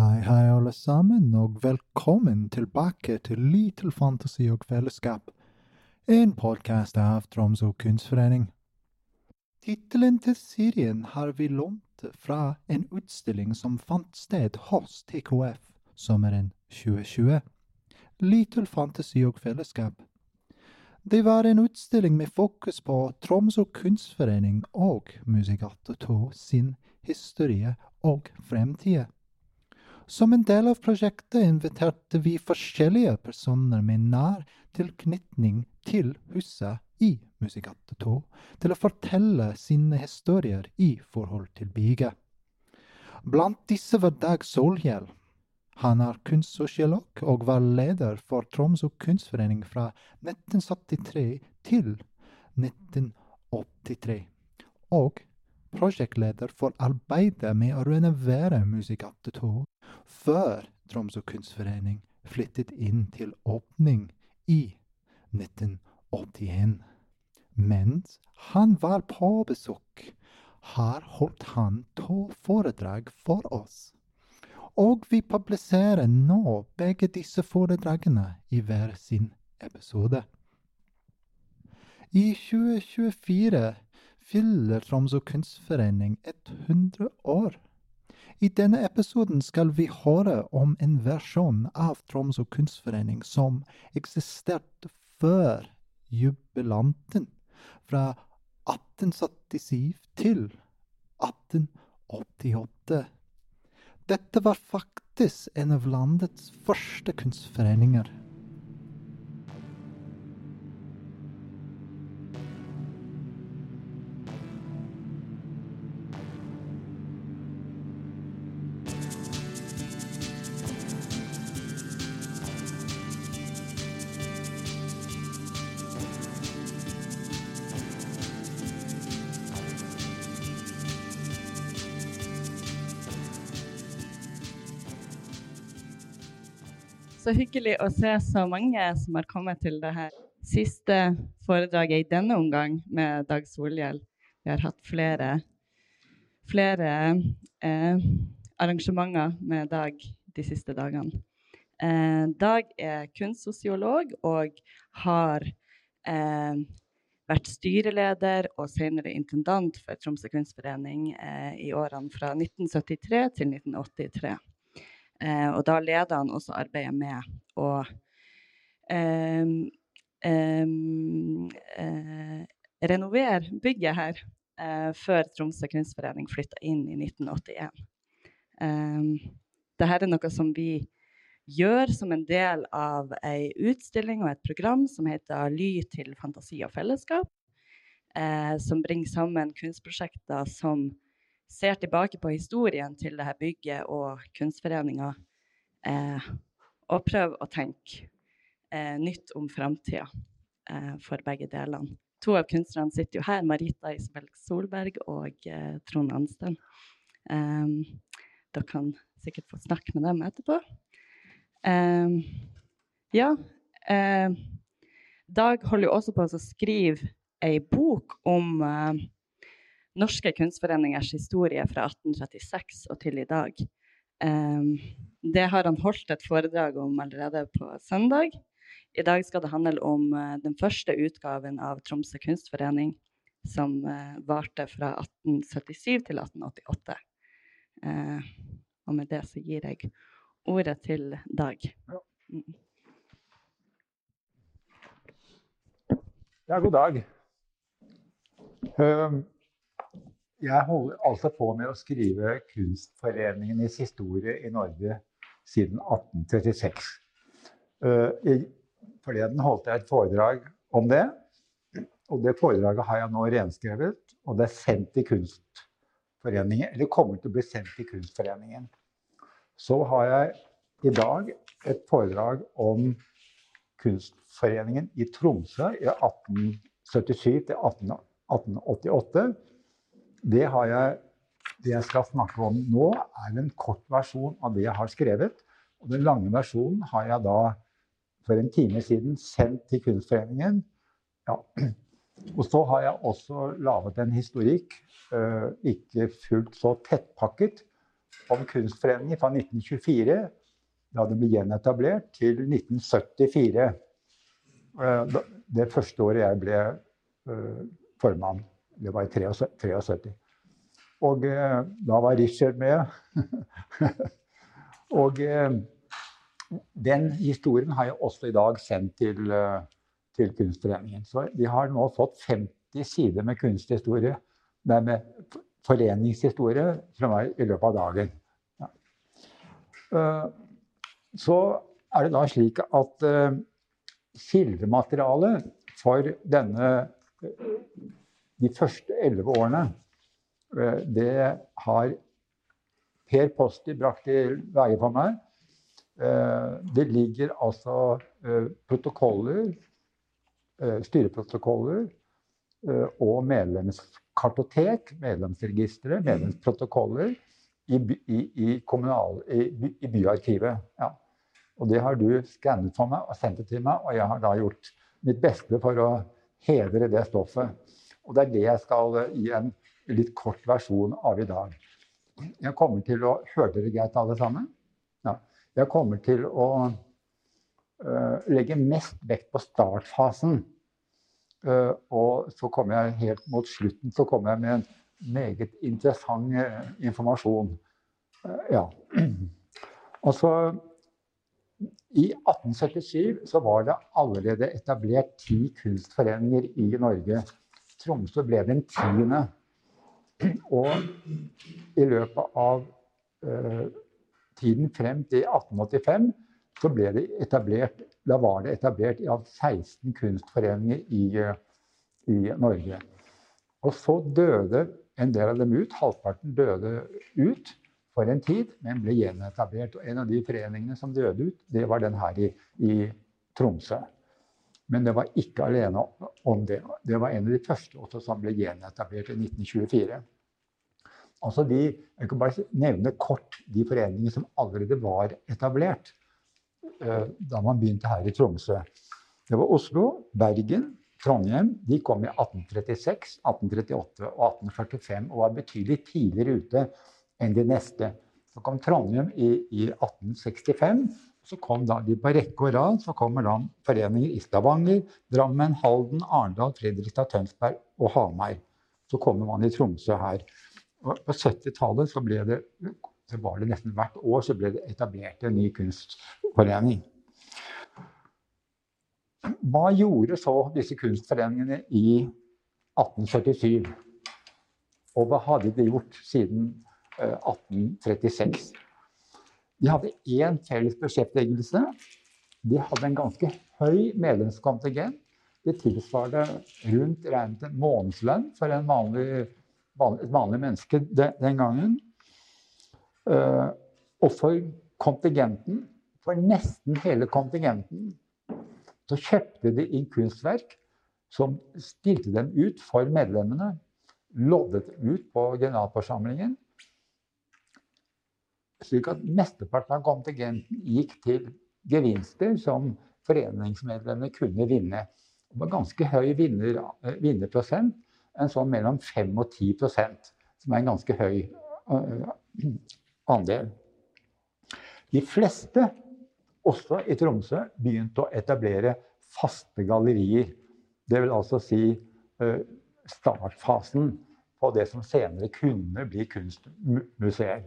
Hei, hei, alle sammen, og velkommen tilbake til Little Fantasi og Fellesskap, en podkast av Tromsø kunstforening. Tittelen til serien har vi lånt fra en utstilling som fant sted hos TKF sommeren 2020. Little Fantasi og Fellesskap. Det var en utstilling med fokus på Tromsø kunstforening og Musicato 2 sin historie og fremtid. Som en del av prosjektet inviterte vi forskjellige personer med nær tilknytning til huset i Musicato 2 til å fortelle sine historier i forhold til bygget. Blant disse var Dag Solhjell. Han er kunstsosiolog og var leder for Tromsø kunstforening fra 1973 til 1983. Og prosjektleder for arbeidet med å renovere Musicato 2 før Tromsø kunstforening flyttet inn til åpning i 1981. Mens han var på besøk, her holdt han to foredrag for oss. Og vi publiserer nå begge disse foredragene i hver sin episode. I 2024 fyller Tromsø kunstforening 100 år. I denne episoden skal vi høre om en versjon av Tromsø kunstforening som eksisterte før jubilanten, fra 1877 til 1888. Dette var faktisk en av landets første kunstforeninger. Så hyggelig å se så mange som har kommet til det her siste foredraget i denne omgang med Dag Solhjell. Vi har hatt flere, flere eh, arrangementer med Dag de siste dagene. Eh, Dag er kunstsosiolog og har eh, vært styreleder og senere intendant for Tromsø kunstforening eh, i årene fra 1973 til 1983. Eh, og da leder han også arbeidet med å eh, eh, renovere bygget her eh, før Tromsø kunstforening flytta inn i 1981. Dette er noe som vi gjør som en del av ei utstilling og et program som heter Ly til fantasi og fellesskap. Eh, som bringer sammen kunstprosjekter som ser tilbake på historien til dette bygget og kunstforeninga, eh, og prøver å tenke eh, nytt om framtida eh, for begge delene. To av kunstnerne sitter jo her, Marita Isabel Solberg og eh, Trond Ansten. Um, dere kan sikkert få snakke med dem etterpå. Um, ja. Um, Dag holder jo også på å skrive ei bok om uh, norske kunstforeningers historie fra 1836 og til i dag. Um, det har han holdt et foredrag om allerede på søndag. I dag skal det handle om uh, den første utgaven av Tromsø kunstforening, som uh, varte fra 1877 til 1888. Uh, og med det så gir jeg ordet til Dag. Mm. Ja, god dag. Um, jeg holder altså på med å skrive Kunstforeningenes historie i Norge siden 1836. Uh, Forleden holdt jeg et foredrag om det. Og det foredraget har jeg nå renskrevet, og det er sendt til Kunstforeningen. Eller kommer til å bli sendt til Kunstforeningen. Så har jeg i dag et foredrag om Kunstforeningen i Tromsø i 1877 til 1888. Det, jeg, det jeg skal snakke om nå, er en kort versjon av det jeg har skrevet. Og den lange versjonen har jeg da for en time siden sendt til Kunstforeningen. Ja. Og så har jeg også laget en historikk, uh, ikke fullt så tettpakket, om Kunstforeningen fra 1924, da det ble gjenetablert, til 1974. Eh, det første året jeg ble uh, formann. Det var i 73. Og eh, da var Richard med. og eh, den historien har jeg også i dag sendt til, til Kunstforeningen. Så vi har nå fått 50 sider med kunsthistorie, nei, med foreningshistorie fra meg i løpet av dagen. Ja. Så er det da slik at kildematerialet for denne de første elleve årene, eh, det har Per Posti brakt til veie for meg. Eh, det ligger altså eh, protokoller, styreprotokoller og medlemskartotek, medlemsregistre, medlemsprotokoller i, i, i, kommunal, i byarkivet. Ja. Og det har du skannet for meg og sendt det til meg, og jeg har da gjort mitt beste for å hedre det stoffet. Og det er det jeg skal gi en litt kort versjon av i dag. Jeg kommer til å Hørte dere greit, alle sammen? Ja. Jeg kommer til å uh, legge mest vekt på startfasen. Uh, og så kommer jeg helt mot slutten så kommer jeg med en meget interessant uh, informasjon. ja. Altså i 1877 så var det allerede etablert ti kunstforeninger i Norge. Tromsø ble den tiende. Og i løpet av eh, tiden frem til 1885 så ble det etablert Da var det etablert i alt 16 kunstforeninger i, i Norge. Og så døde en del av dem ut. Halvparten døde ut for en tid, men ble gjenetablert. Og en av de foreningene som døde ut, det var den her i, i Tromsø. Men det var ikke alene om det. Det var en av de første også som ble gjenetablert i 1924. Altså de, jeg kan bare nevne kort de foreningene som allerede var etablert uh, da man begynte her i Tromsø. Det var Oslo, Bergen, Trondheim. De kom i 1836, 1838 og 1845 og var betydelig tidligere ute enn de neste. Så kom Trondheim i, i 1865. Så kom da de på rekke og rad så kommer da foreninger i Stavanger, Drammen, Halden, Arendal, Fredrikstad, Tønsberg og Hamar. Så kommer man i Tromsø her. Og på 70-tallet så så var det nesten hvert år så ble det etablert en ny kunstforening. Hva gjorde så disse kunstforeningene i 1877? Og hva hadde de gjort siden 1836. De hadde én felles beskjeftigelse. De hadde en ganske høy medlemskontingent. Det tilsvarte rundt regnet en månedslønn for en vanlig, et vanlig menneske den, gangen. Uh, og for kontingenten, for nesten hele kontingenten, så kjøpte de inn kunstverk som stilte dem ut for medlemmene. Loddet ut på generalforsamlingen slik at mesteparten av kontingenten gikk til gevinster som foreningsmedlemmene kunne vinne. Det var ganske høy vinner, eh, vinnerprosent, en sånn mellom 5 og 10% som er en ganske høy uh, andel. De fleste, også i Tromsø, begynte å etablere faste gallerier. Det vil altså si uh, startfasen på det som senere kunne bli kunstmuseer.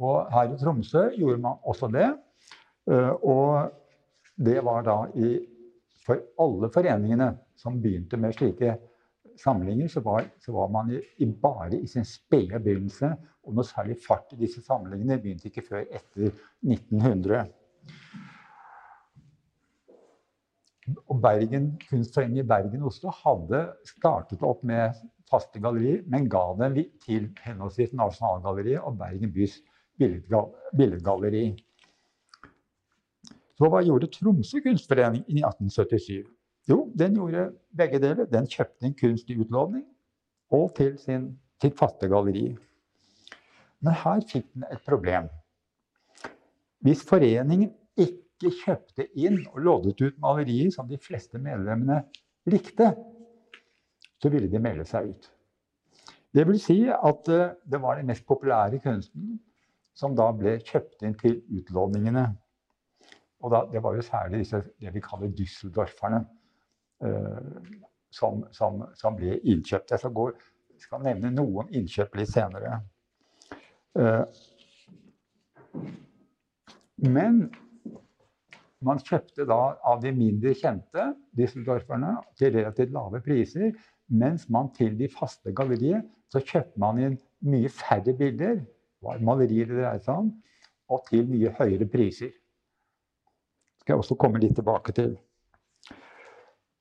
Og her i Tromsø gjorde man også det. Eh, og det var da i, for alle foreningene som begynte med slike samlinger, så var, så var man i, i bare i sin spede begynnelse. Og noe særlig fart i disse samlingene begynte ikke før etter 1900. Og Bergen, Kunstforeningen i Bergen og Oslo hadde startet opp med faste gallerier, men ga dem til henholdsvis Nasjonalgalleriet og Bergen bys billedgalleri. Så hva gjorde Tromsø kunstforening i 1877? Jo, den gjorde begge deler. Den kjøpte en kunst i utlåning og til sin, sitt faste galleri. Men her fikk den et problem. Hvis foreningen ikke kjøpte inn og loddet ut malerier som de fleste medlemmene likte, så ville de melde seg ut. Det vil si at eh, det var den mest populære kunsten som da ble kjøpt inn til utlåningene. Og da, det var jo særlig disse, det vi kaller Düsseldorferne, eh, som, som, som, ble innkjøpt. Jeg skal, gå, skal, nevne noen innkjøp litt senere. Eh, men man kjøpte da av de mindre kjente Düsseldorferne til relativt lave priser, mens man til de faste galleriet så kjøpte man inn mye færre bilder, var malerier det dreide seg om, og til mye høyere priser. Det skal jeg også komme litt tilbake til.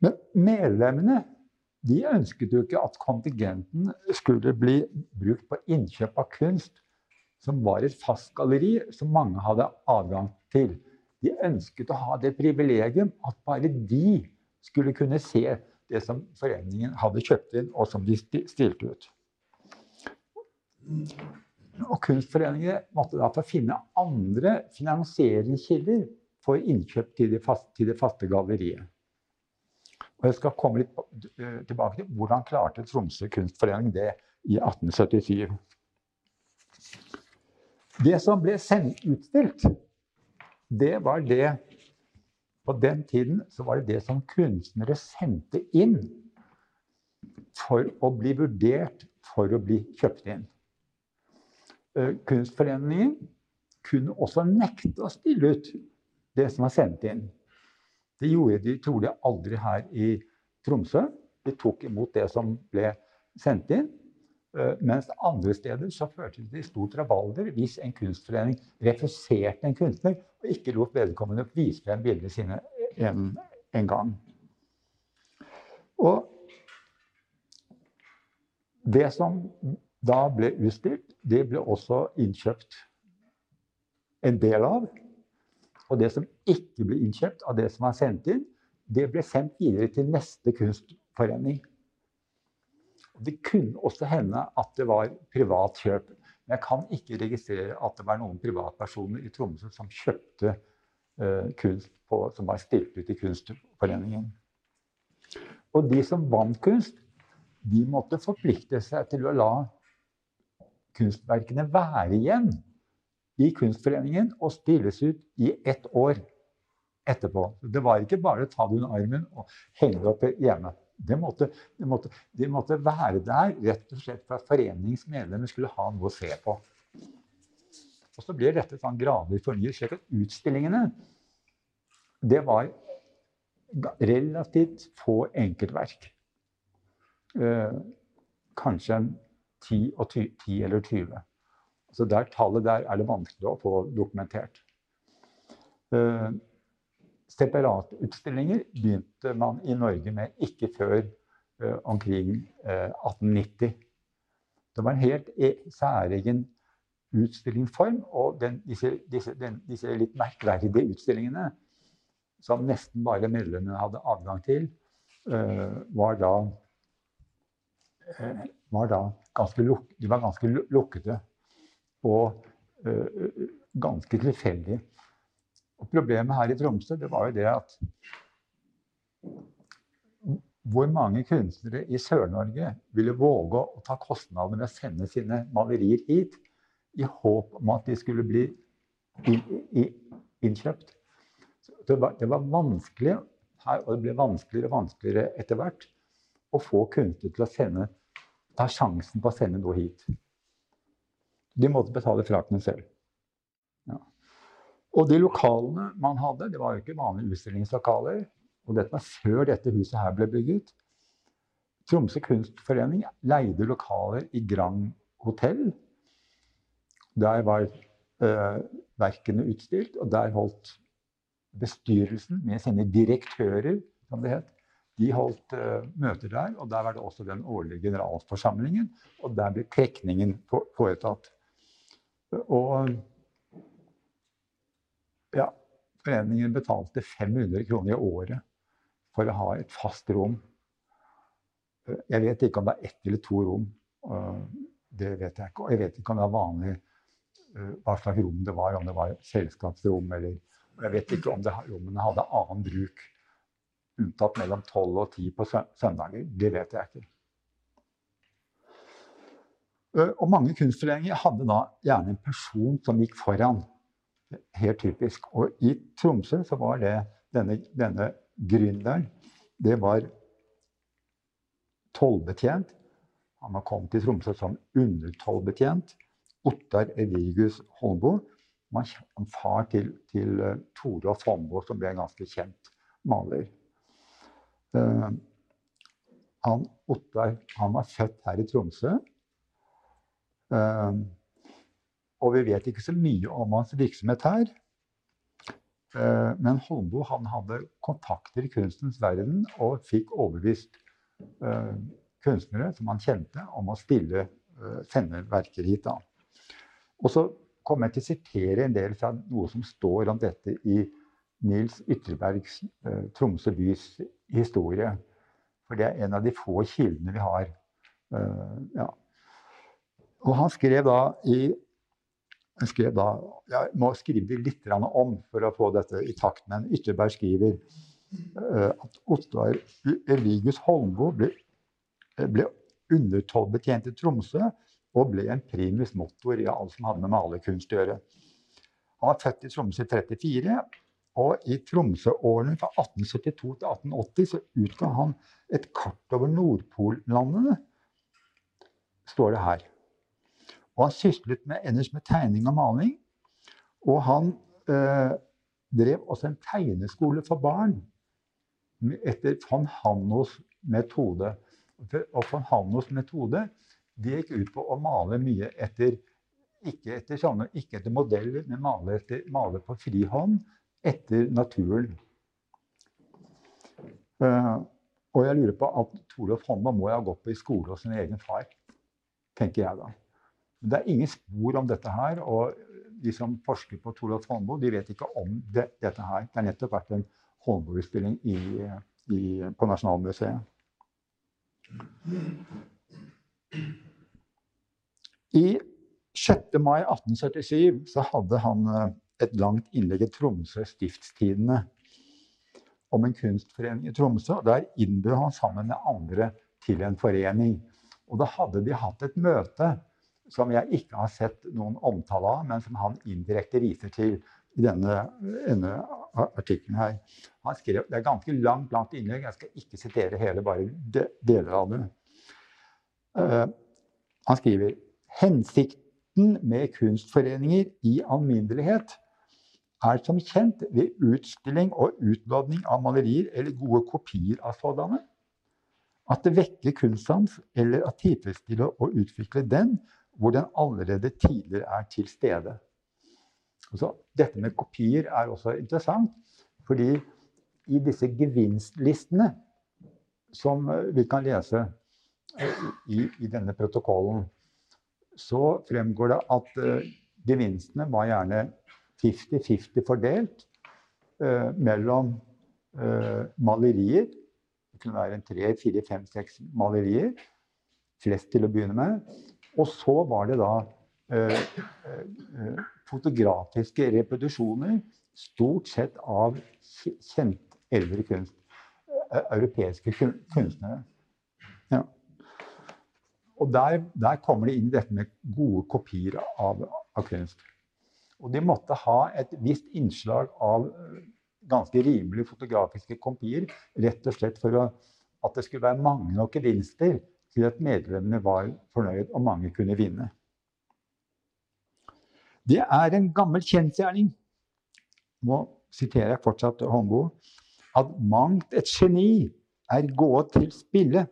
Men medlemmene de ønsket jo ikke at kontingenten skulle bli brukt på innkjøp av kunst som var et fast galleri som mange hadde adgang til. De ønsket å ha det privilegium at bare de skulle kunne se det som foreningen hadde kjøpt inn, og som de stilte ut. Og Kunstforeningen måtte da få finne andre finansieringskilder for innkjøp til det, faste, til faste galleriet. Og Jeg skal komme litt eh, tilbake til hvordan klarte Tromsø kunstforening det i 1877. Det som ble utstilt, det var det På den tiden så var det det som kunstnere sendte inn for å bli vurdert for å bli kjøpt inn. Eh, kunstforeningen kunne også nekte å stille ut det som var sendt inn. Det gjorde de trolig aldri her i Tromsø. De tok imot det som ble sendt inn. Eh, mens andre steder så førte det til stort rabalder hvis en kunstforening refuserte en kunstner og ikke lot vedkommende vise frem bildene sine en, en gang. Og det som da ble utstilt, det ble også innkjøpt en del av. Og det som ikke ble innkjøpt av det som var sendt inn, det ble sendt videre til neste kunstforening. Det kunne også hende at det var privat kjøp. Men jeg kan ikke registrere at det var noen privatpersoner i Tromsø som kjøpte uh, kunst på, som var stilt ut i Kunstforeningen. Og de som vant kunst, de måtte forplikte seg til å la kunstverkene være igjen i Kunstforeningen og stilles ut i ett år etterpå. Det var ikke bare å ta det under armen og henge det opp hjemme. Det måtte, det, måtte, det måtte, være der rett og slett for at foreningens medlemmer skulle ha noe å se på. Og så blir dette sånn gradvis fornyet, slik at utstillingene det var relativt få enkeltverk. Eh, kanskje en 10, 10 eller 20. Så der tallet der er det vanskelig å få dokumentert. Uh, Separatutstillinger begynte man i Norge med ikke før uh, omkring uh, 1890. Det var en helt e særegen utstillingsform. Og den, disse, disse, den, disse, litt merkverdige utstillingene, som nesten bare medlemmene hadde adgang til, var da, var da ganske, luk de var ganske lukkede. Og ganske tilfeldige. Og Problemet her i Tromsø det var jo det at hvor mange kunstnere i Sør-Norge ville våge å ta kostnadene med å sende sine malerier hit i håp om at de skulle bli innkjøpt. Det var, det var vanskelig her, og det ble vanskeligere og vanskeligere etter hvert å få kunstnere til å sende, ta sjansen på å sende noe hit. De måtte betale frakten selv. Og de lokalene man hadde, det var jo ikke vanlige utstillingslokaler. Og dette var før dette huset her ble bygget. Tromsø kunstforening leide lokaler i Grand Hotell. Der var øh, verkene utstilt, og der holdt bestyrelsen med sine direktører, som det het, de holdt uh, møter der. Og der var det også den årlige generalforsamlingen, og der ble trekningen foretatt. Og ja, foreningen betalte 500 kroner i året for å ha et fast rom. Eh, jeg vet ikke om det er ett eller to rom. Det vet jeg ikke. Og jeg vet ikke om det er vanlig eh, hva slags rom det var, om det var selskapsrom eller Jeg vet ikke om det, rommene hadde annen bruk, unntatt mellom 12 og 10 på søndager. Det vet jeg ikke. Og mange kunstforeninger hadde da gjerne en person som gikk foran. Helt typisk. Og i Tromsø så var det denne, denne gründeren Det var tollbetjent. Han kom til Tromsø som undertollbetjent. Ottar Evigus Holmboe. Han var far til, til Tore og Folmbo, som ble en ganske kjent maler. Uh, han, Ottar han var født her i Tromsø. Uh, og vi vet ikke så mye om hans virksomhet her. Uh, men Holmboe han hadde kontakter i kunstens verden og fikk overbevist kunstnere som han kjente, om å stille, sende verker hit. Da. Og så kommer jeg til å sitere en del fra noe som står om dette i Nils Ytterbergs Tromsø bys historie. For det er en av de få kildene vi har. ja, og han skrev da i jeg skrev da, jeg må skrive litt om for å få dette i takt, men Ytterberg skriver uh, at Ottar Eligus Holmboe ble, ble undertollbetjent i Tromsø og ble en primus motor i alt som hadde med malerkunst å gjøre. Han var født i Tromsø i 34, og i Tromsø-årene fra 1872 til 1880 så utga han et kart over Nordpollandene, står det her. Og han syslet med, ellers med tegning og maling. Og han eh, drev også en tegneskole for barn etter von Hannos metode. Og von Hannos metode det gikk ut på å male mye etter ikke etter, sånne, ikke etter modeller, men male, etter, male på frihånd etter naturen. Uh, og jeg lurer på at Torolf Holma må ha gått på i skole hos sin egen far. tenker jeg da. Men det er ingen spor om dette her. Og de som forsker på Torolf Holmboe, de vet ikke om det, dette her. Det har nettopp vært en Holmboe-utstilling på Nasjonalmuseet. I 6. mai 1877 så hadde han eh, et langt innlegg i Tromsø Stiftstidene om en kunstforening i Tromsø. Der innbød han sammen med andre til en forening. Og da hadde de hatt et møte som jeg ikke har sett noen omtale av, men som han indirekte viser til i denne, denne artikkelen her. Han skrev, Det er ganske langt, langt innlegg. Jeg skal ikke sitere hele, bare de, deler av det. Uh, han skriver hensikten med kunstforeninger i alminnelighet er som kjent ved utstilling og utlodning av malerier eller gode kopier av sådanne at det vekker kunstsans eller at tilfredsstiller og utvikler den hvor den allerede tidligere er til stede. Så, dette med kopier er også interessant, fordi i disse gevinstlistene som eh, vi kan lese eh, i, i denne protokollen, så fremgår det at uh, gevinstene var gjerne 50-50 fordelt eh, mellom eh, malerier. Det kunne være tre, fire, fem, seks malerier. Flest til å begynne med. Og så var det da eh, eh, fotografiske reproduksjoner, stort sett av kjent eldre kunst. Eh, europeiske kunstnere. Ja. Og der, der, kommer det inn dette med gode kopier av, av, kunst. Og de måtte ha et visst innslag av ganske rimelige fotografiske kopier, rett og slett for å, at det skulle være mange nok gevinster til at medlemmene var fornøyd og mange kunne vinne. Det er en gammel kjensgjerning, nå siterer jeg fortsatt Håndboe, at mangt et geni er gått til spille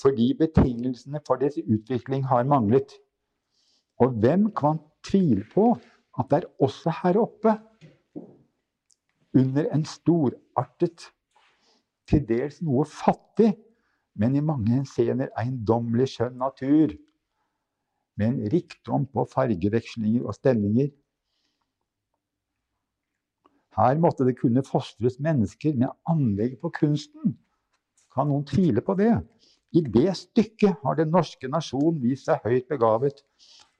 fordi betingelsene for dets utvikling har manglet. Og hvem kan tvile på at det er også her oppe, under en storartet, til dels noe fattig men i mange henseender eiendommelig skjønn natur, med en rikdom på fargevekslinger og stemninger. Her måtte det kunne fostres mennesker med anlegg på kunsten. Kan noen tvile på det? I det stykket har den norske nasjon vist seg høyt begavet,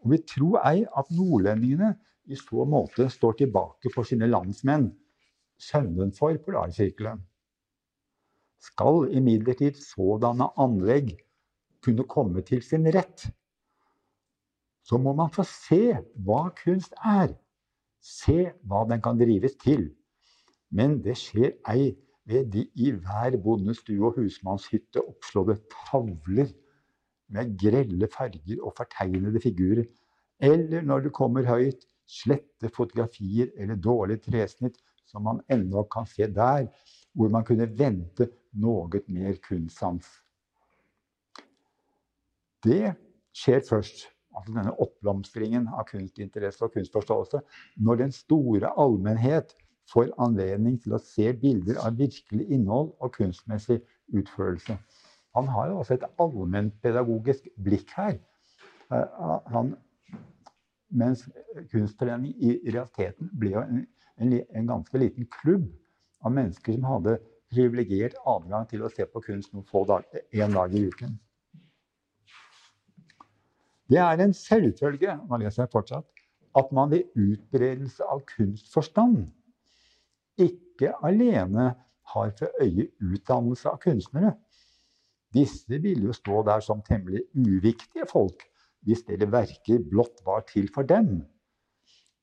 og vi tror ei at nordlendingene i så måte står tilbake for sine landsmenn, sønnenfor Polarsirkelen skal imidlertid sådanne anlegg kunne komme til sin rett. så må man få se hva kunst er. Se hva den kan drives til. Men det skjer ei ved de i hver bondestue og husmannshytte oppslåtte tavler med grelle farger og fortegnede figurer, eller når det kommer høyt, slette fotografier eller dårlige tresnitt som man ennå kan se der, hvor man kunne vente noe mer kunstsans. Det skjer først, altså denne oppblomstringen av kunstinteresse og kunstforståelse, når den store allmennhet får anledning til å se bilder av virkelig innhold og kunstmessig utførelse. Han har jo også et allmennpedagogisk blikk her. Eh, han, mens Kunstforeningen i realiteten ble jo en, en, en, ganske liten klubb av mennesker som hadde privilegert adgang til å se på kunst noen få dager, en dag i uken. Det er en selvfølge nå leser jeg fortsatt, at man ved utbredelse av kunstforstand ikke alene har for øye utdannelse av kunstnere. Disse ville jo stå der som temmelig uviktige folk hvis dere verker blott var til for dem.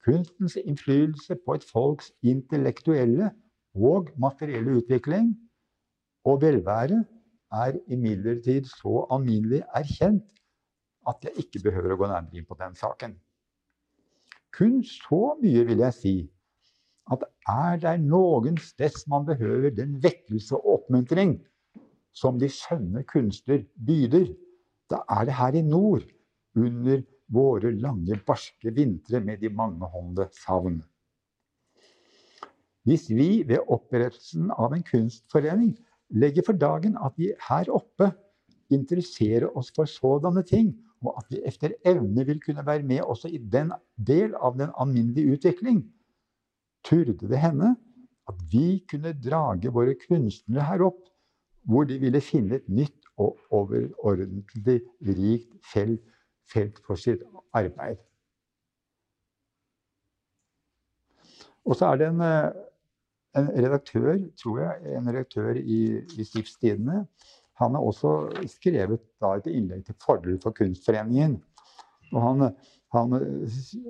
Kunstens innflytelse på et folks intellektuelle og materielle utvikling og velvære er imidlertid så alminnelig erkjent at jeg ikke behøver å gå nærmere inn på den saken. Kun så mye vil jeg si at er det noen sted man behøver den vekkelse og oppmuntring som de skjønne kunster byder, da er det her i nord, under våre lange, barske vintre med de mangehånde savn. Hvis vi ved opprettelsen av en kunstforening legger for dagen at vi her oppe interesserer oss for sådanne ting, og at vi efter evne vil kunne være med også i den del av den alminnelige utvikling, turde det hende at vi kunne drage våre kunstnere her opp, hvor de ville finne et nytt og overordentlig rikt felt, felt for sitt arbeid. Og så er det en, eh, en redaktør, tror jeg, en redaktør i, i Stiftstidene han har også skrevet et innlegg til fordel for Kunstforeningen. Og han, han,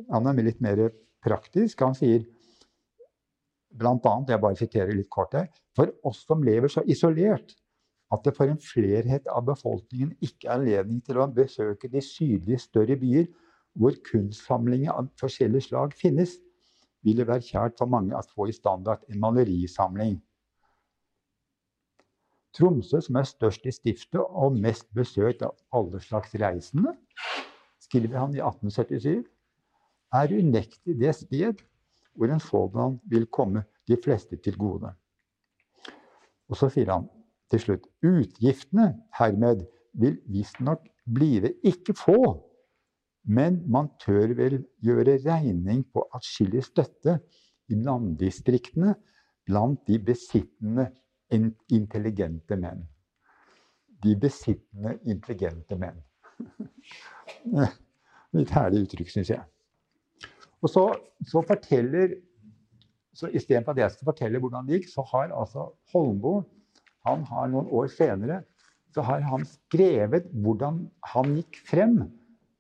han er litt mer praktisk. Han sier bl.a. Jeg bare siterer litt kort her. For oss som lever så isolert at det for en flerhet av befolkningen ikke er anledning til å besøke de sydlige, større byer hvor kunstsamlinger av forskjellige slag finnes, vil det være kjært for mange å få i standard en malerisamling. Tromsø, som er størst i stiftet og mest besøkt av alle slags reisende, skriver han i 1877, er unektelig det sted hvor en sådan vil komme de fleste til gode. Og så sier han til slutt utgiftene hermed vil visstnok blive ikke få, men man tør vel gjøre regning på atskillig støtte i landdistriktene blant de besittende intelligente menn. De besittende, intelligente menn. Litt herlig uttrykk, syns jeg. Og så, så forteller så Istedenfor at jeg skal fortelle hvordan det gikk, så har altså Holmboe han har noen år senere så har han skrevet hvordan han gikk frem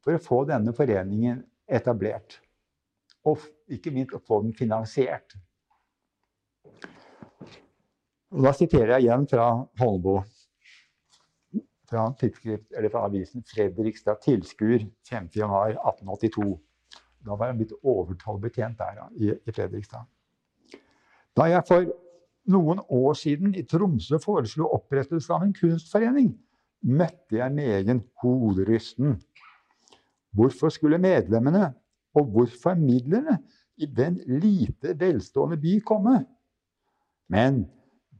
for å få denne foreningen etablert. Og ikke minst å få den finansiert. Og da siterer jeg igjen fra Holmboe. Fra, fra avisen Fredrikstad Tilskuer 5.1.1882. Da var jeg blitt overtallbetjent der i, i Fredrikstad. Da jeg for noen år siden i Tromsø foreslo opprettelse av en kunstforening, møtte jeg med egen hoderysten. Hvorfor skulle medlemmene, og hvorfor midlene, i den lite velstående by komme? Men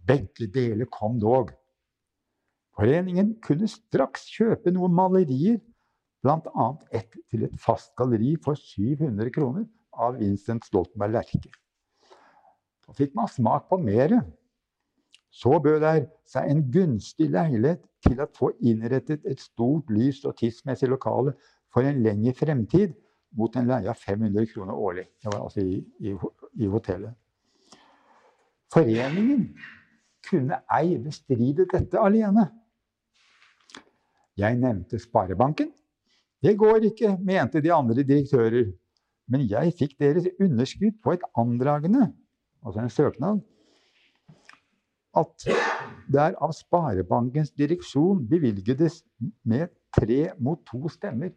begge deler kom dog. Foreningen kunne straks kjøpe noen malerier, bl.a. ett til et fast galleri for 700 kroner av Vincent Stoltenberg Lerche. Så fikk man smak på mer. Så bød der seg en gunstig leilighet til å få innrettet et stort, lyst og tidsmessig lokale for en lengre fremtid mot en leie av 500 kroner årlig. Det var altså i, i, i hotellet. Foreningen kunne ei bestride dette alene. Jeg nevnte Sparebanken, Det går ikke, mente de andre direktører. Men jeg fikk deres underskudd på et andragende, altså en søknad, at der av Sparebankens direksjon bevilgedes med tre mot to stemmer.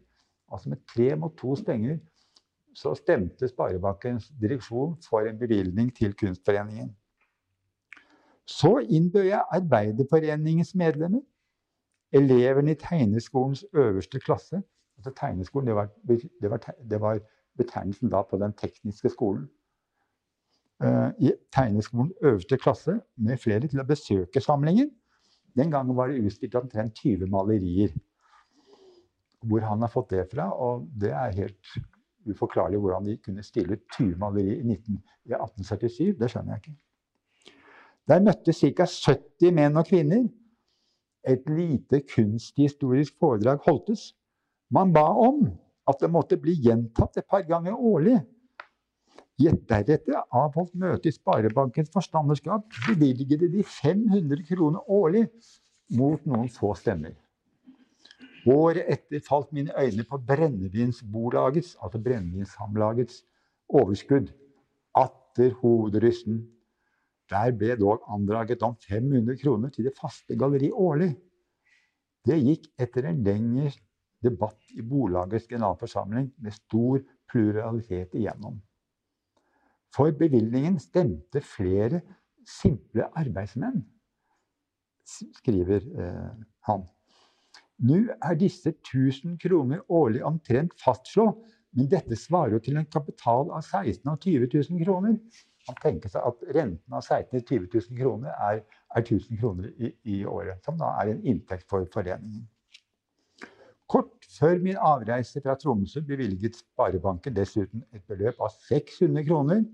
Altså med tre mot to stemmer så stemte Sparebankens direksjon for en bevilgning til Kunstforeningen. Så innbød jeg Arbeiderforeningens medlemmer, elevene i tegneskolens øverste klasse altså Tegneskolen det var, det var, det var betegnelsen da på den tekniske skolen. Uh, I tegneskolens øverste klasse med flere til å besøke samlingen. Den gangen var det utstilt omtrent 20 malerier. Hvor han har fått det fra, og det er helt uforklarlig hvordan de kunne stille ut 20 malerier i, 19, i 1877. Det skjønner jeg ikke. Der møtte ca. 70 menn og kvinner. Et lite kunsthistorisk foredrag holdtes. Man ba om at det måtte bli gjentatt et par ganger årlig. Et deretter avholdt møte i Sparebankens forstanderskap bevilgede de 500 kroner årlig mot noen få stemmer. Året etter falt mine øyne på Brennevinsbolagets, altså Brennevinssamlagets, overskudd. Atter hovedrysten. Der ble dog andraget om 500 kroner til det faste galleri årlig. Det gikk etter en lengre debatt i bolagets generalforsamling med stor pluralitet igjennom. For bevilgningen stemte flere simple arbeidsmenn, skriver eh, han. Nå er disse 1000 kroner årlig omtrent fastslå, men dette svarer jo til en kapital av 16 000 og 20 000 kroner. Man tenker seg at renten av 16 000 20 000 kroner er, er 1000 kroner i, i, året. Som da er en inntekt for foreningen. Kort før min avreise fra Tromsø bevilget Sparebanken dessuten et beløp av 600 kroner.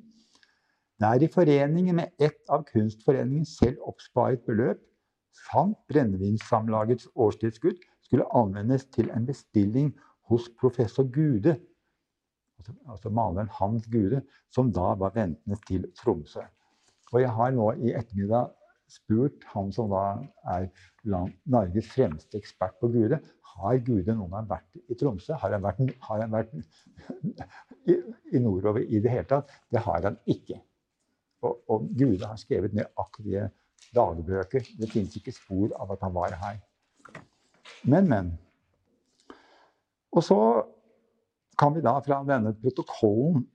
Der i foreningen med ett av Kunstforeningen selv oppsparet beløp samt Brennevinssamlagets årstilskudd skulle anvendes til en bestilling hos professor Gude altså, altså maleren Hans Gude, som da var ventende til Tromsø. Og jeg har nå i ettermiddag spurt han som da er Norges fremste ekspert på Gude, har Gude noen gang vært i Tromsø. Har han vært, har han vært i, i, nordover i det hele tatt? Det har han ikke. Og, og Gude har skrevet nøyaktige dagbøker. Det fins ikke spor av at han var her. Men, men. Og så kan vi da fra denne protokollen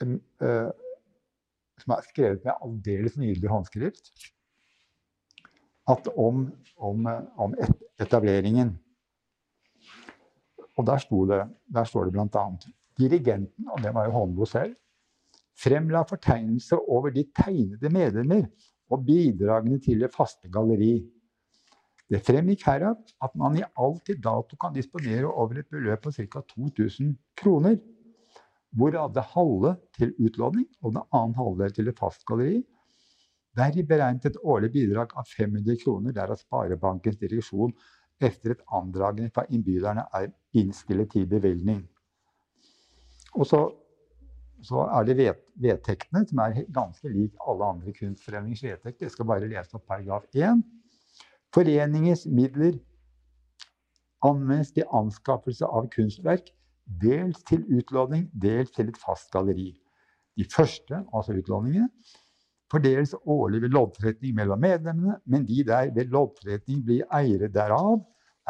uh, som er skrevet med aldeles nydelig håndskrift, at om, om, om etableringen Og der, det, der står det bl.a.: Dirigenten, og det var jo Holmboe selv, fremla fortegnelse over de tegnede medlemmer og bidragene til det faste galleri. Det fremgikk herav at man i alt til dato kan disponere over et beløp på ca. 2000 kroner, hvorav det halve til utlåning og det annen halvdel til det et fastgalleri. Deri beregnet et årlig bidrag av 500 kroner, derav Sparebankens direksjon etter et andragende fra innbyderne er innstilt til bevilgning. Og så, så er det vedtektene, som er ganske lik alle andre kunstforeningers vedtekter. Jeg skal bare lese opp paragraf 1. Foreningens midler anvendes til anskaffelse av kunstverk, dels til utlåning, dels til et fast galleri. De første, altså utlåningene, fordeles årlig ved loddtrekning mellom medlemmene, men de der ved loddtrekning blir eiere derav,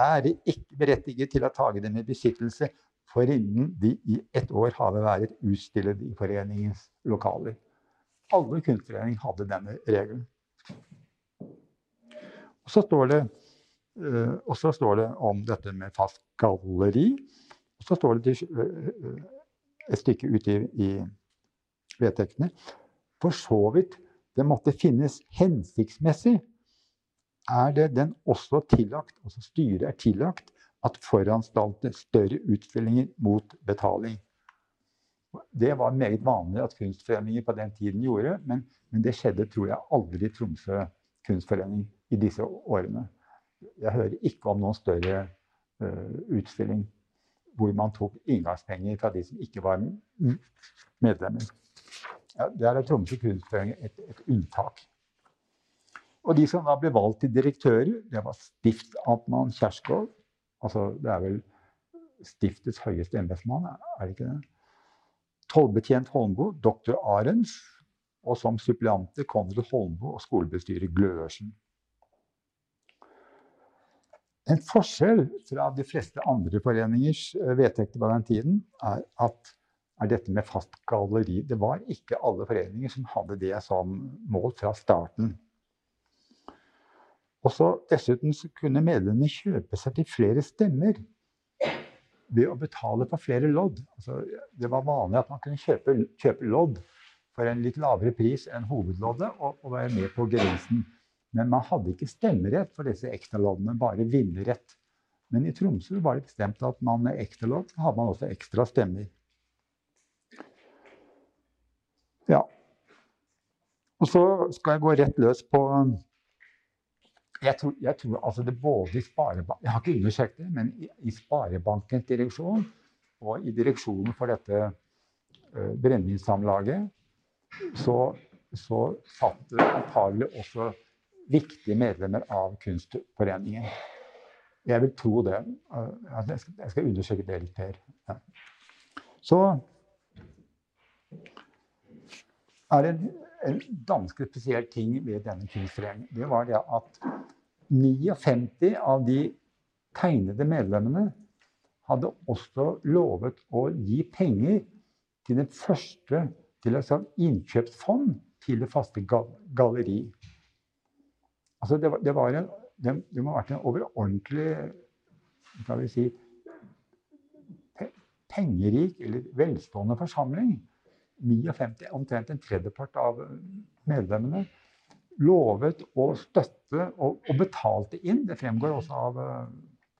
er ikke berettiget til å tage dem i besittelse foruten de i ett år har vært utstillet i foreningens lokaler. Alle kunstforeninger hadde denne regelen. Og så står det, uh, og så står det om dette med fast galleri. Og så står det uh, et stykke ute i, i vedtektene For så vidt det måtte finnes hensiktsmessig, er det den også tillagt, altså styret er tillagt, at foranstalte større utstillinger mot betaling. Det var meget vanlig at kunstforeninger på den tiden gjorde, men, men det skjedde tror jeg aldri i Tromsø kunstforening i disse årene. Jeg hører ikke om noen større uh, utstilling hvor man tok inngangspenger fra de som ikke var medlemmer. Ja, der er Tromsø kunstforening et, et, unntak. Og de som da ble valgt til direktører, det var stiftamtmann Kjerskov, Altså, det er vel stiftets høyeste embetsmann, er det ikke det? Tollbetjent Holmboe, doktor Arens, og som suppleanter Konrad Holmboe og skolebestyrer Gløersen. En forskjell fra de fleste andre foreningers eh, vedtekter på den tiden er at er dette med fast galleri. Det var ikke alle foreninger som hadde det som mål fra starten. Og så Dessuten kunne medlemmene kjøpe seg til flere stemmer ved å betale for flere lodd. Altså, det var vanlig at man kunne kjøpe, kjøpe, lodd for en litt lavere pris enn hovedloddet og, og være med på gevinsten. Men man hadde ikke stemmerett for disse ekstraloddene, bare vinnerrett. Men i Tromsø var det bestemt at man med ekstralodd hadde man også ekstra stemmer. Ja. Og så skal jeg gå rett løs på jeg tror, jeg tror altså det både i Sparebank, Jeg har ikke undersøkt det, men i, i Sparebankens direksjon og i direksjonen for dette uh, brennevinssamlaget, så, så satt det antagelig også viktige medlemmer av Kunstforeningen. Jeg vil tro det. Jeg, skal, jeg, skal, undersøke det litt mer. Ja. Så er det en, en ganske spesiell ting ved denne kunstforeningen. Det var det at 59 av de tegnede medlemmene hadde også lovet å gi penger til den første til et sånt innkjøpsfond til det faste galleri. Altså det, var, det, var en, det, det, må ha vært en overordentlig skal vi si, pengerik eller velstående forsamling 59, omtrent en tredjepart av medlemmene, lovet å støtte og, og, betalte inn. Det fremgår også av uh,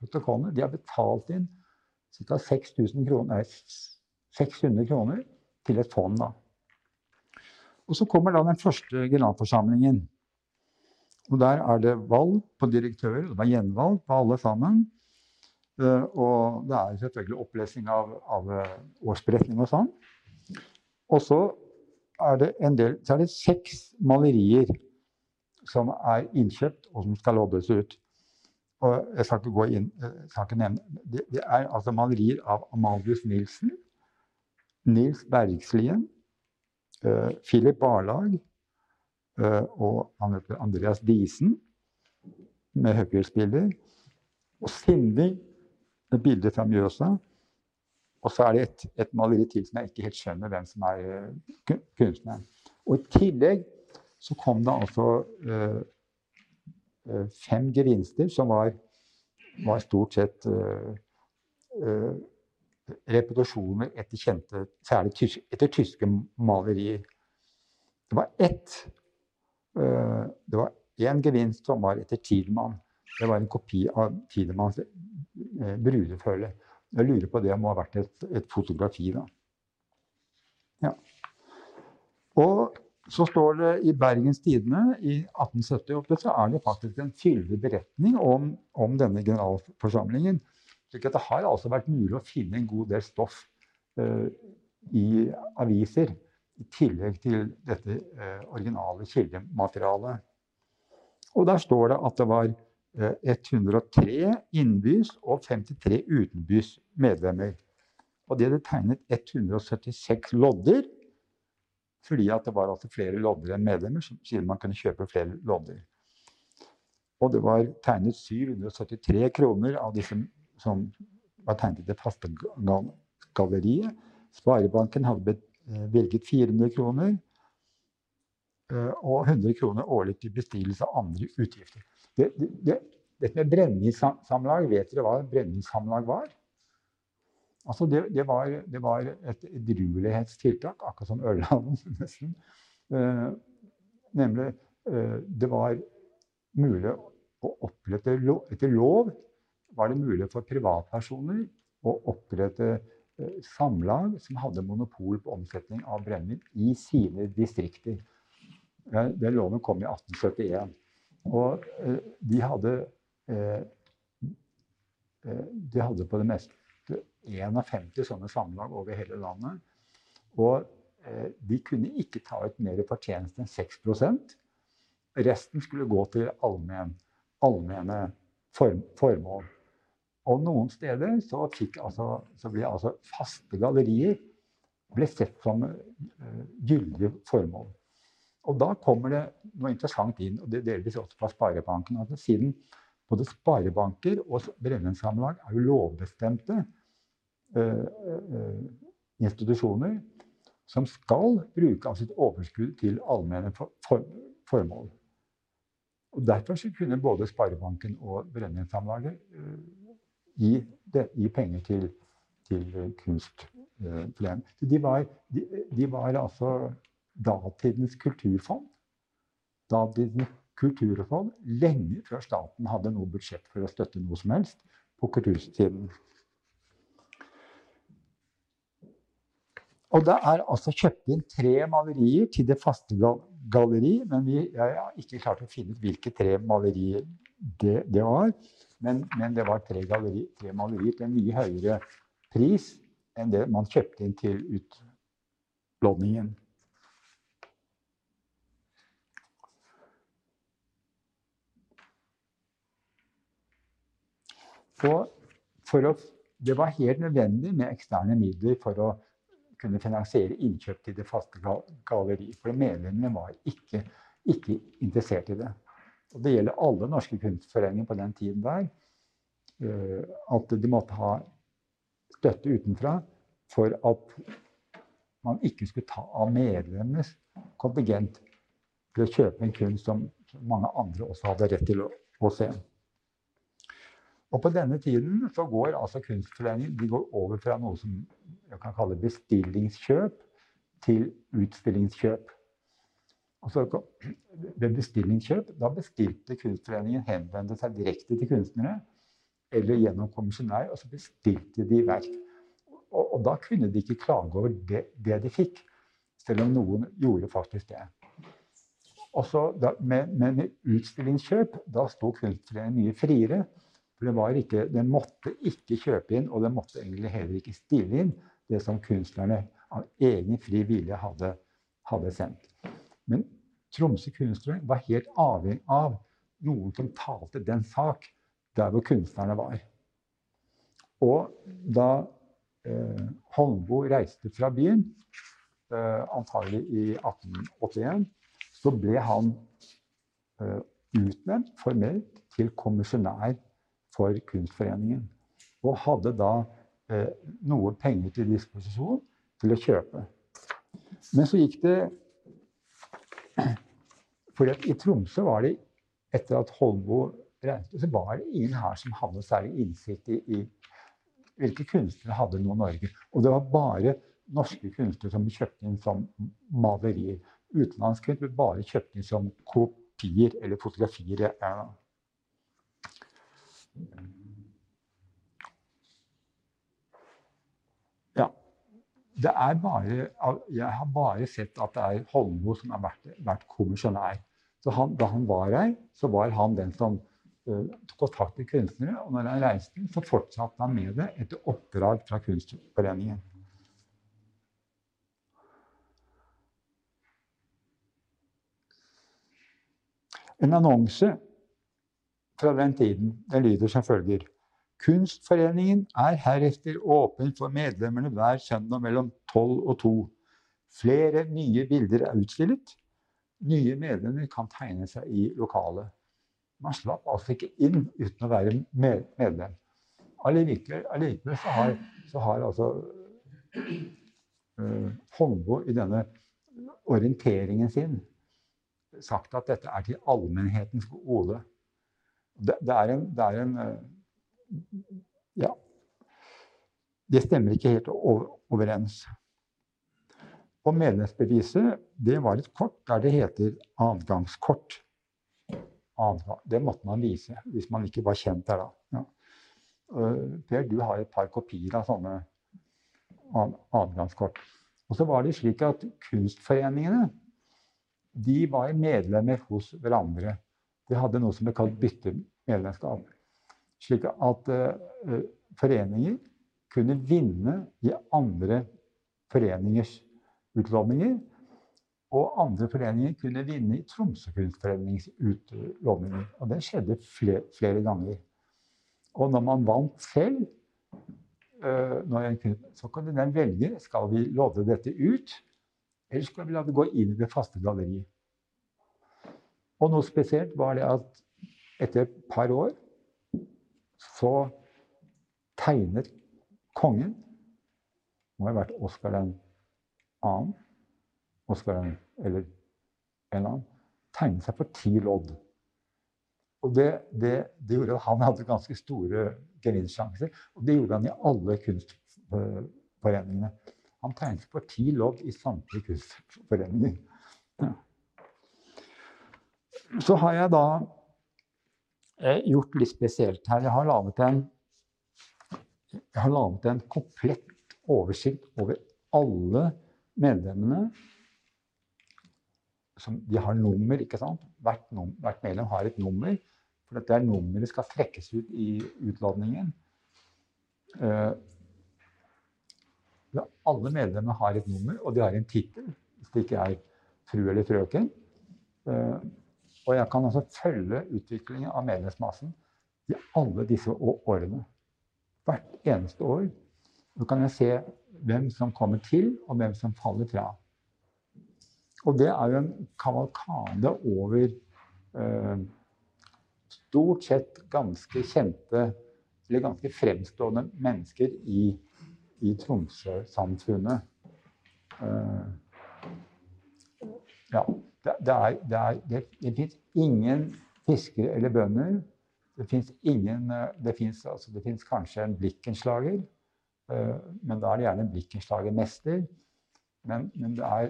protokollene. De har betalt inn ca. 600 kroner, til et fond. Da. Og så kommer da den første generalforsamlingen. Og der er det valg på direktører. Det var gjenvalg på alle sammen. Uh, og det er selvfølgelig opplesning av, av årsberetning og sånn. Og så er det del, så er det seks malerier som er innkjøpt, og som skal loddes ut. Og jeg skal ikke gå inn, jeg skal ikke nevne Det, det er altså malerier av Amalius Nilsen, Nils Bergslien, uh, Philip Barlag uh, og Andreas Diesen med høyfjellsbilder. Og Sinding, et bilde fra Mjøsa. Og så er det et, et, maleri til som jeg ikke helt skjønner hvem som er uh, kunstneren. Og i tillegg så kom det altså uh, fem gevinster som var, var stort sett uh, repetisjoner etter kjente, særlig tysk, etter tyske malerier. Det var ett Det var én gevinst som var etter Tidemann. Det var en kopi av Tidemanns brudefølge. Jeg lurer på det må ha vært et, et fotografi, da. Ja. Og så står det i Bergens Tidende i 1878 så er det faktisk en fyldig beretning om, om, denne generalforsamlingen. slik det har altså vært mulig å finne en god del stoff uh, i aviser. I tillegg til dette uh, originale kildematerialet. Og der står det at det var 103 eh, innbys og 53 utenbys medlemmer. Og de hadde tegnet 176 lodder, fordi det var altså flere lodder enn medlemmer, siden man kunne kjøpe flere lodder. Og det var tegnet 773 kroner av disse som var tegnet i det faste galleriet. Sparebanken hadde bevilget 400 kroner eh, og 100 kroner årlig til bestillelse av andre utgifter. Det, det, dette med brennevinsamlag, vet dere hva brennevinsamlag var? Altså det, det, var, det var et edruelighetstiltak, akkurat som Ørland nesten. Eh, nemlig eh, det var mulig å opprette Etter lov var det mulig for privatpersoner å opprette eh, samlag som hadde monopol på omsetning av brennevin i sine distrikter. Den loven kom i 1871. Og eh, de hadde eh, eh, De hadde på det meste 51 sånne samlag over hele landet. Og de kunne ikke ta ut mer fortjeneste enn 6% Resten skulle gå til allmenn, allmenne form, formål. Og noen steder så, altså, så ble altså faste gallerier sett som gyldige formål. Og da kommer det noe interessant inn, og det delvis også fra Sparebanken. at Siden både sparebanker og brennevindsamlag er jo lovbestemte uh, uh, institusjoner som skal bruke av sitt overskudd til allmenne for, for, formål. Og Derfor kunne både Sparebanken og Brennevindsamlaget gi, gi, penger til, til kunstplen. De de, de var altså datidens kulturfond. Datidens kulturfond lenge før staten hadde noe budsjett for å støtte noe som helst på kultursiden. Og det er altså kjøpt inn tre malerier til det faste galleri, men vi, jeg har ikke klart å finne ut hvilke tre malerier det, det var. Men, men, det var tre, galleri, tre malerier til en mye høyere pris enn det man kjøpte inn til utlåningen. Og å, det var helt nødvendig med eksterne midler for å kunne finansiere innkjøp til det faste galleri. For medlemmene var ikke, ikke interessert i det. Og det gjelder alle norske kunstforeninger på den tiden der. Eh, at de måtte ha støtte utenfra for at man ikke skulle ta av medlemmenes kontingent til å kjøpe en kunst som mange andre også hadde rett til å, å se. Og på denne tiden så går altså Kunstforeningen over fra noe som jeg kan kalle bestillingskjøp, til utstillingskjøp. Og så ved bestillingskjøp da bestilte Kunstforeningen henvendte seg direkte til kunstnere eller gjennom kommisjonær, og så bestilte de verk. Og, og da kunne de ikke klage over det, det, de fikk, selv om noen gjorde faktisk det. Da, med, med, utstillingskjøp da sto Kunstforeningen mye friere. For ikke, den måtte ikke kjøpe inn, og den måtte egentlig heller ikke stille inn det som kunstnerne av egen fri vilje hadde, hadde sendt. Men Tromsø kunstnerforening var helt avhengig av noen som talte den sak der hvor kunstnerne var. Og da eh, Holmboe reiste fra byen, eh, antagelig i 1881, så ble han eh, utnevnt formelt til kommisjonær for Kunstforeningen. Og hadde da eh, noe penger til disposisjon til å kjøpe. Men så gikk det For i Tromsø var det, etter at Holmboe reiste, så var det ingen her som hadde særlig innsikt i, i hvilke kunstnere hadde nå Norge. Og det var bare norske kunstnere som kjøpte inn som malerier. Utenlandske ble bare kjøpt inn som kopier eller fotografier. Ja. Ja. Det er bare, jeg har bare sett at det er Holmo som har vært, vært kommisjonær. Så han, da han var her, så var han den som uh, tok kontakt med kunstnere. Og når han reiste, så fortsatte han med det etter oppdrag fra Kunstforeningen. En annonse fra den tiden. Den lyder som følger. Kunstforeningen er heretter åpen for medlemmene hver søndag mellom 12 og 2. Flere nye bilder er utstillet. Nye medlemmer kan tegne seg i lokalet. Man slapp altså ikke inn uten å være medlem. Allikevel, allikevel så, har, så har altså uh, Holmboe i denne orienteringen sin sagt at dette er til allmennhetens gode. Det, det, er en, det, er en, eh, Ja. Det stemmer ikke helt overens. Og medlemsbeviset det var et kort der det heter adgangskort. Det måtte man vise hvis man ikke var kjent der da. Ja. Per, du har et par kopier av sånne adgangskort. Og så var det slik at kunstforeningene de var medlemmer hos hverandre. De hadde noe som ble kalt byttemedlemskap. Slik at uh, foreninger kunne vinne i andre foreningers utlåninger. Og andre foreninger kunne vinne i Tromsø kunstforenings utlåninger. Og det skjedde flere, flere ganger. Og når man vant selv, uh, så kunne den velge skal vi lodde dette ut, eller skal vi la det gå inn i det faste galleriet. Og noe spesielt var det at etter et par år så tegnet kongen Må ha vært Oskar den annen. Oskar den, eller en annen. Tegnet seg for ti lodd. Og det, det, det, gjorde at han hadde ganske store gevinstsjanser. Og det gjorde han i alle kunstforeningene. Han tegnet seg for ti lodd i samtlige kunstforeninger. Ja. Så har jeg da eh, gjort litt spesielt her. Jeg har laget en, jeg har laget en komplett oversikt over alle medlemmene. Som, de har nummer, ikke sant? Hvert, num, hvert medlem har et nummer. For dette er nummeret skal trekkes ut i utladningen. Uh, alle medlemmer har et nummer, og de har en tittel. Hvis det ikke er fru eller frøken. Uh, og jeg kan altså følge utviklingen av medlemsmassen i alle disse årene. Hvert eneste år. Så kan jeg se hvem som kommer til, og hvem som faller fra. Og det er jo en kavalkade over eh, stort sett ganske kjente, eller ganske fremstående mennesker i, i Tromsø-samfunnet. Eh, ja det, det, er, det, er, det, det fins ingen fiskere eller bønder. Det fins ingen Det fins altså, kanskje en blikkenslager, uh, men da er det gjerne en blikkenslagermester. Men, men det, er,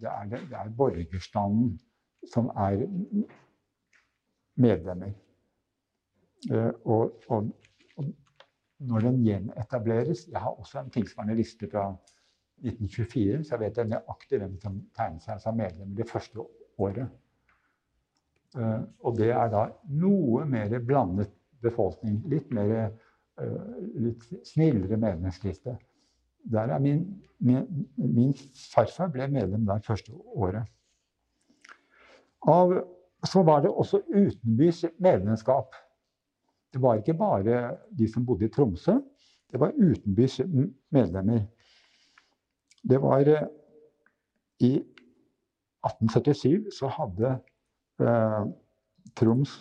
det, er, borgerstanden som er medlemmer. Uh, og, og, og, når den gjenetableres Jeg har også en tilsvarende liste fra 1924, så jeg vet nøyaktig hvem som tegnet seg som medlem det første året. Uh, og det er da noe mer blandet befolkning. Litt mer uh, litt snillere medlemsliste. Der er min, min, min, farfar ble medlem der første året. Av, så var det også utenbys medlemskap. Det var ikke bare de som bodde i Tromsø. Det var utenbys medlemmer. Det var eh, I 1877 så hadde eh, Troms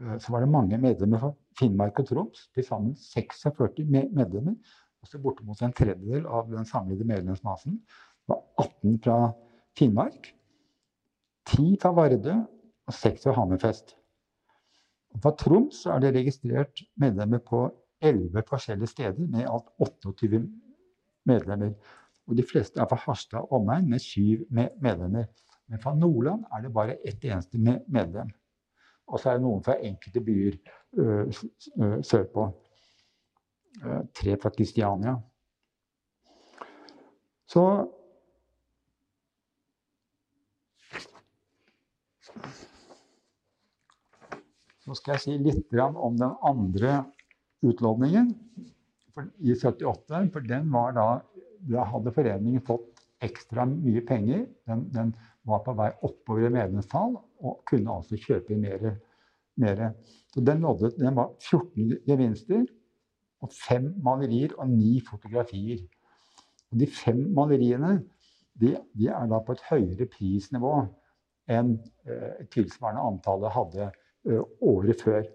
eh, Så var det mange medlemmer fra Finnmark og Troms. Til sammen 46 medlemmer. Altså bortimot en tredjedel av den samlede medlemsmassen. Det var 18 fra Finnmark, 10 fra Vardø og 6 fra Hammerfest. Fra Troms er det registrert medlemmer på 11 forskjellige steder med alt 28 medlemmer. Og de fleste er fra Harstad og omegn med syv medlemmer. Men fra Nordland er det bare ett eneste medlem. Og så er det noen fra enkelte byer sørpå. Tre fra Kristiania. Så Nå skal jeg si litt om den andre i 78. For den var da Da hadde foreningen fått ekstra mye penger. Den, den var på vei oppover i medlemstall og kunne altså kjøpe mer. mer. Så den, nådde, den var 14 gevinster og fem malerier og ni fotografier. Og de fem maleriene de, de er da på et høyere prisnivå enn eh, tilsvarende antallet hadde eh, året før.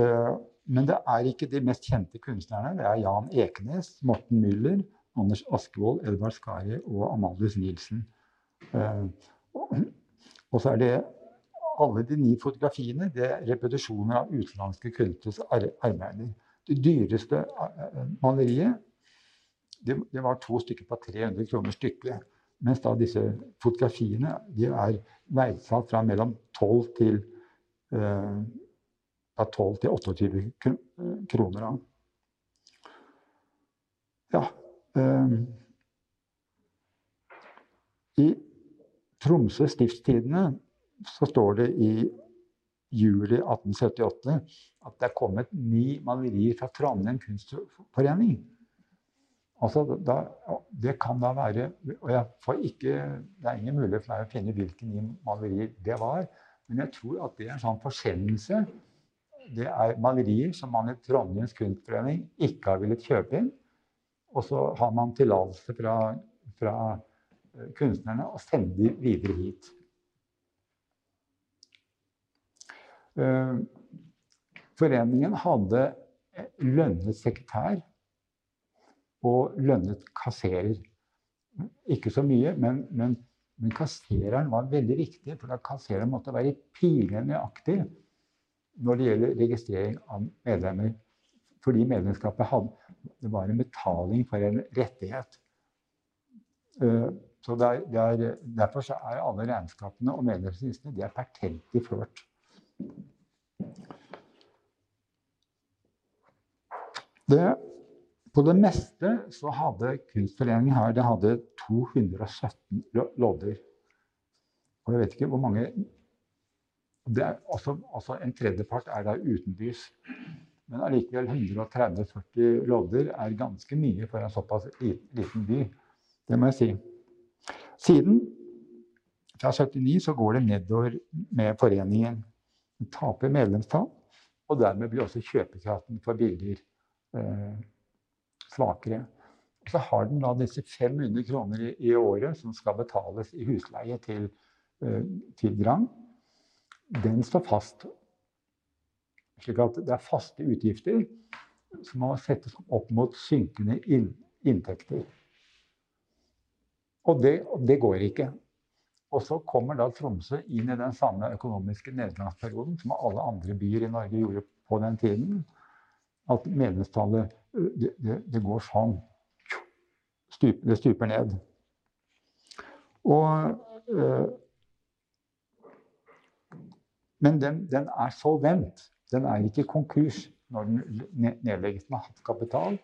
Eh, men det er ikke de mest kjente kunstnerne. Det er Jan Ekenes, Morten Müller, Anders Askevold, Edvard Skari og Amalius Nielsen. Eh, og så er det alle de ni fotografiene det er repetisjoner av utenlandske kunstneres arbeider. Det dyreste eh, maleriet det, det, var to stykker på 300 kroner stykket. Mens da disse fotografiene de er verdsatt fra mellom 12 til eh, fra 12 til 28 kroner. av. Ja um, I Tromsø Stiftstidene så står det i juli 1878 at det er kommet ni malerier fra Trondheim kunstforening. Altså, da, det kan da være og jeg får ikke, Det er ingen mulighet for meg å finne hvilke ni malerier det var. Men jeg tror at det er en sånn forsendelse det er malerier som man i Trondheims kunstforening ikke har villet kjøpe inn. Og så har man tillatelse fra, fra eh, kunstnerne å sende de videre hit. Uh, foreningen hadde lønnet sekretær og lønnet kasserer. Ikke så mye, men, men, men kassereren var veldig viktig. For da kassereren måtte være pinlig nøyaktig når det gjelder registrering av medlemmer. Fordi medlemskapet hadde, det var en betaling for en rettighet. Uh, så det er, det er, Derfor er alle regnskapene og medlemslistene de er pertentlig ført. Det, på det meste så hadde Kunstforeningen her det hadde 217 lodder. Og jeg vet ikke hvor mange det er, altså, En tredjepart er da utendørs. Men allikevel 130-40 lodder er ganske mye for en såpass liten by. Det må jeg si. Siden fra 79 så går det nedover med foreningen. Den taper medlemstall, og dermed blir også kjøpekraften for bilder eh, svakere. Så har den da disse 500 kroner i, i, året som skal betales i husleie til, eh, til Grand. Den står fast. Slik at det er faste utgifter som må settes opp mot synkende inntekter. Og det, det, går ikke. Og så kommer da Tromsø inn i den samme økonomiske nedgangsperioden som alle andre byer i Norge gjorde på den tiden at medlemstallet det, det, det, går sånn. Stup, det stuper ned. Og øh, Men den, den, er solvent. Den er ikke konkurs når den nedlegges har hatt kapital.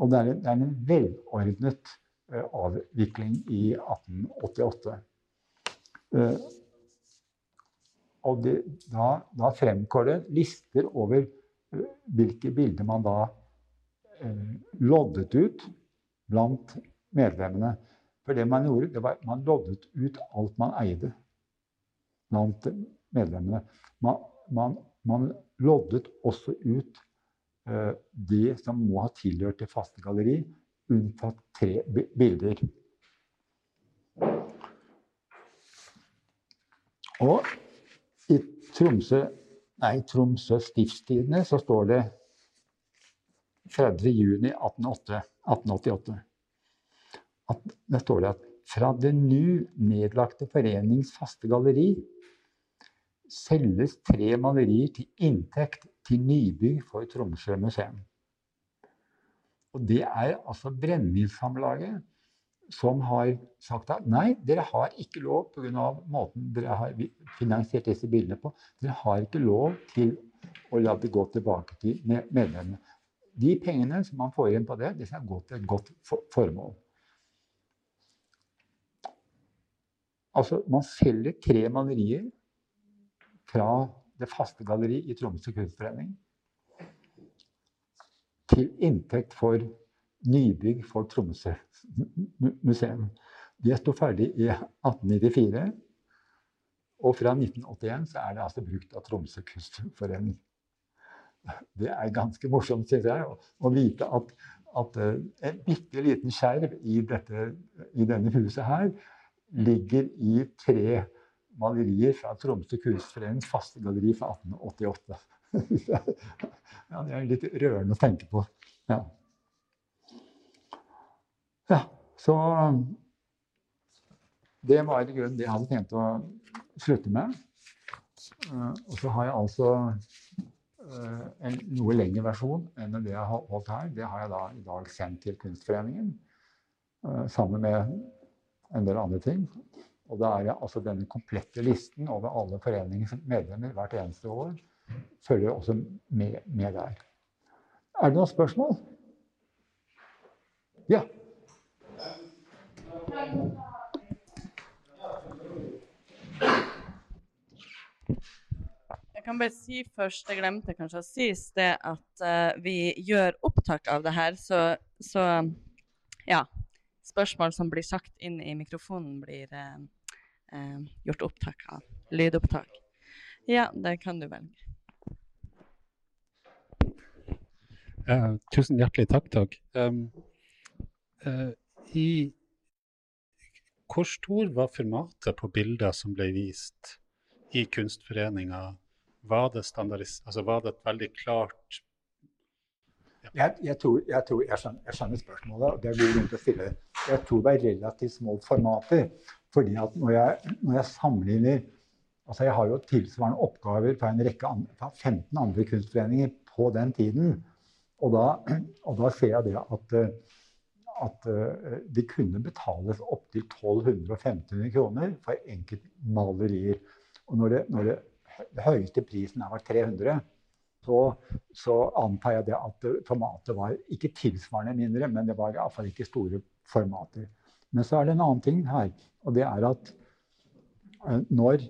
Og det er, det er en velordnet uh, avvikling i 1888. Uh, og det, da, da fremgår det lister over hvilke bilder man da eh, loddet ut blant medlemmene. For det man gjorde, det var man loddet ut alt man eide blant medlemmene. Man, man, man loddet også ut eh, det som må ha tilhørt det faste galleri, unntatt tre bilder. Og i Tromsø nei, Tromsø Stiftstidende så står det 30.6.1888. Der står det at fra det nu nedlagte forenings faste galleri selges tre malerier til inntekt til nybygg for Tromsø museum. Og det er altså Brennevinsamlaget som har sagt at nei, dere har ikke lov pga. måten dere har finansiert disse bildene på. Dere har ikke lov til å la det gå tilbake til medlemmene. De pengene som man får igjen på det, det skal gå til et godt formål. Altså, man selger tre malerier fra det faste galleriet i Tromsø kunstforening til inntekt for nybygg for Tromsø museum. Det sto ferdig i 1894. Og fra 1981 så er det altså brukt av Tromsø kunstforening. Det er ganske morsomt, syns jeg, å, vite at, at uh, en bitte liten skjerv i, dette, i denne huset her ligger i tre malerier fra Tromsø kunstforenings faste galleri fra 1888. ja, det er litt rørende å tenke på. Ja. Ja, så det var i grunnen det jeg hadde tenkt å slutte med. Uh, og så har jeg altså uh, en noe lengre versjon enn det jeg har holdt her. Det har jeg da i dag sendt til Kunstforeningen uh, sammen med en del andre ting. Og da er det altså denne komplette listen over alle foreningens medlemmer hvert eneste år følger også med, med der. Er det noen spørsmål? Ja. Jeg kan bare si først, jeg glemte kanskje å si det at uh, vi gjør opptak av det her, så, så, ja. Spørsmål som blir sagt inn i mikrofonen, blir uh, uh, gjort opptak av. Lydopptak. Ja, det kan du velge. Uh, tusen hjertelig takk, Dag. Um, uh, i, hvor stor var formatet på bilder som ble vist i Kunstforeninga? Var det altså var det et veldig klart ja. jeg, jeg, tror, jeg, tror jeg, skjønner, jeg, skjønner, spørsmålet, og det er god grunn til å stille. Jeg tror det er relativt små formater. Fordi at når jeg, når jeg sammenligner altså Jeg har jo tilsvarende oppgaver fra en rekke fra 15 andre kunstforeninger på den tiden. Og da, og da ser jeg det at, at det kunne betales opptil 1200-1500 kroner for enkeltmalerier. Og når det, når det, høyeste prisen var 300, så, så, antar jeg det at formatet var ikke tilsvarende mindre, men det var iallfall ikke store formater. Men så er det en annen ting her, og det er at uh, når,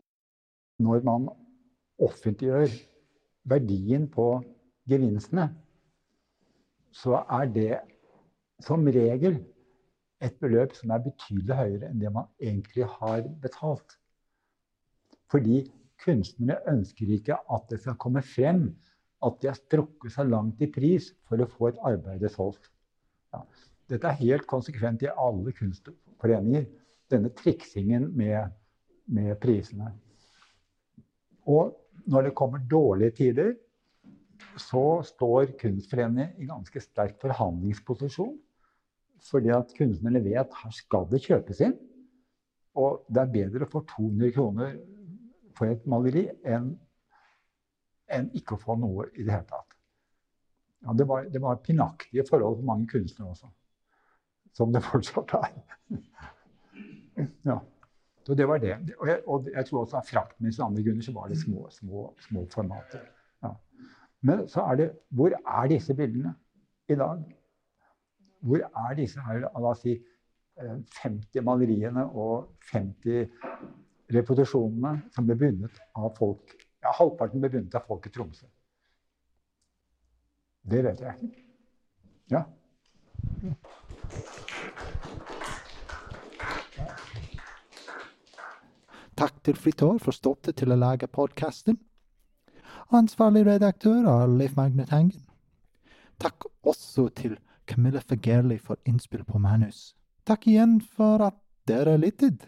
når man offentliggjør verdien på gevinstene, så er det som regel et beløp som er betydelig høyere enn det man egentlig har betalt. Fordi kunstnerne ønsker ikke at det skal komme frem at de har strukket seg langt i pris for å få et arbeid solgt. Dette er helt konsekvent i alle kunstforeninger, denne triksingen med, med prisene. Og når det kommer dårlige tider, så står Kunstforeningen i ganske sterk forhandlingsposisjon. Fordi at kunstnerne vet her skal det kjøpes inn. Og det er bedre å få 200 kroner for et maleri enn, enn ikke å få noe i det hele tatt. Ja, det, var, det var pinaktige forhold for mange kunstnere også. Som det fortsatt er. ja. Så det var det. Og jeg, og jeg tror også av fraktmessige andre grunner så var det små, små, små formater. Men så er det Hvor er disse bildene i dag? Hvor er disse her, la oss si 50 eh, maleriene og 50 reproduksjonene som ble bundet av folk Ja, halvparten ble bundet av folk i Tromsø. Det vet jeg ikke. Ja. Takk til Fritor for støtte til å lage podkasten. Ansvarlig redaktør er Leif Magne Hengen. Takk også til Camilla Fagerli for innspill på manus. Takk igjen for at dere lyttet.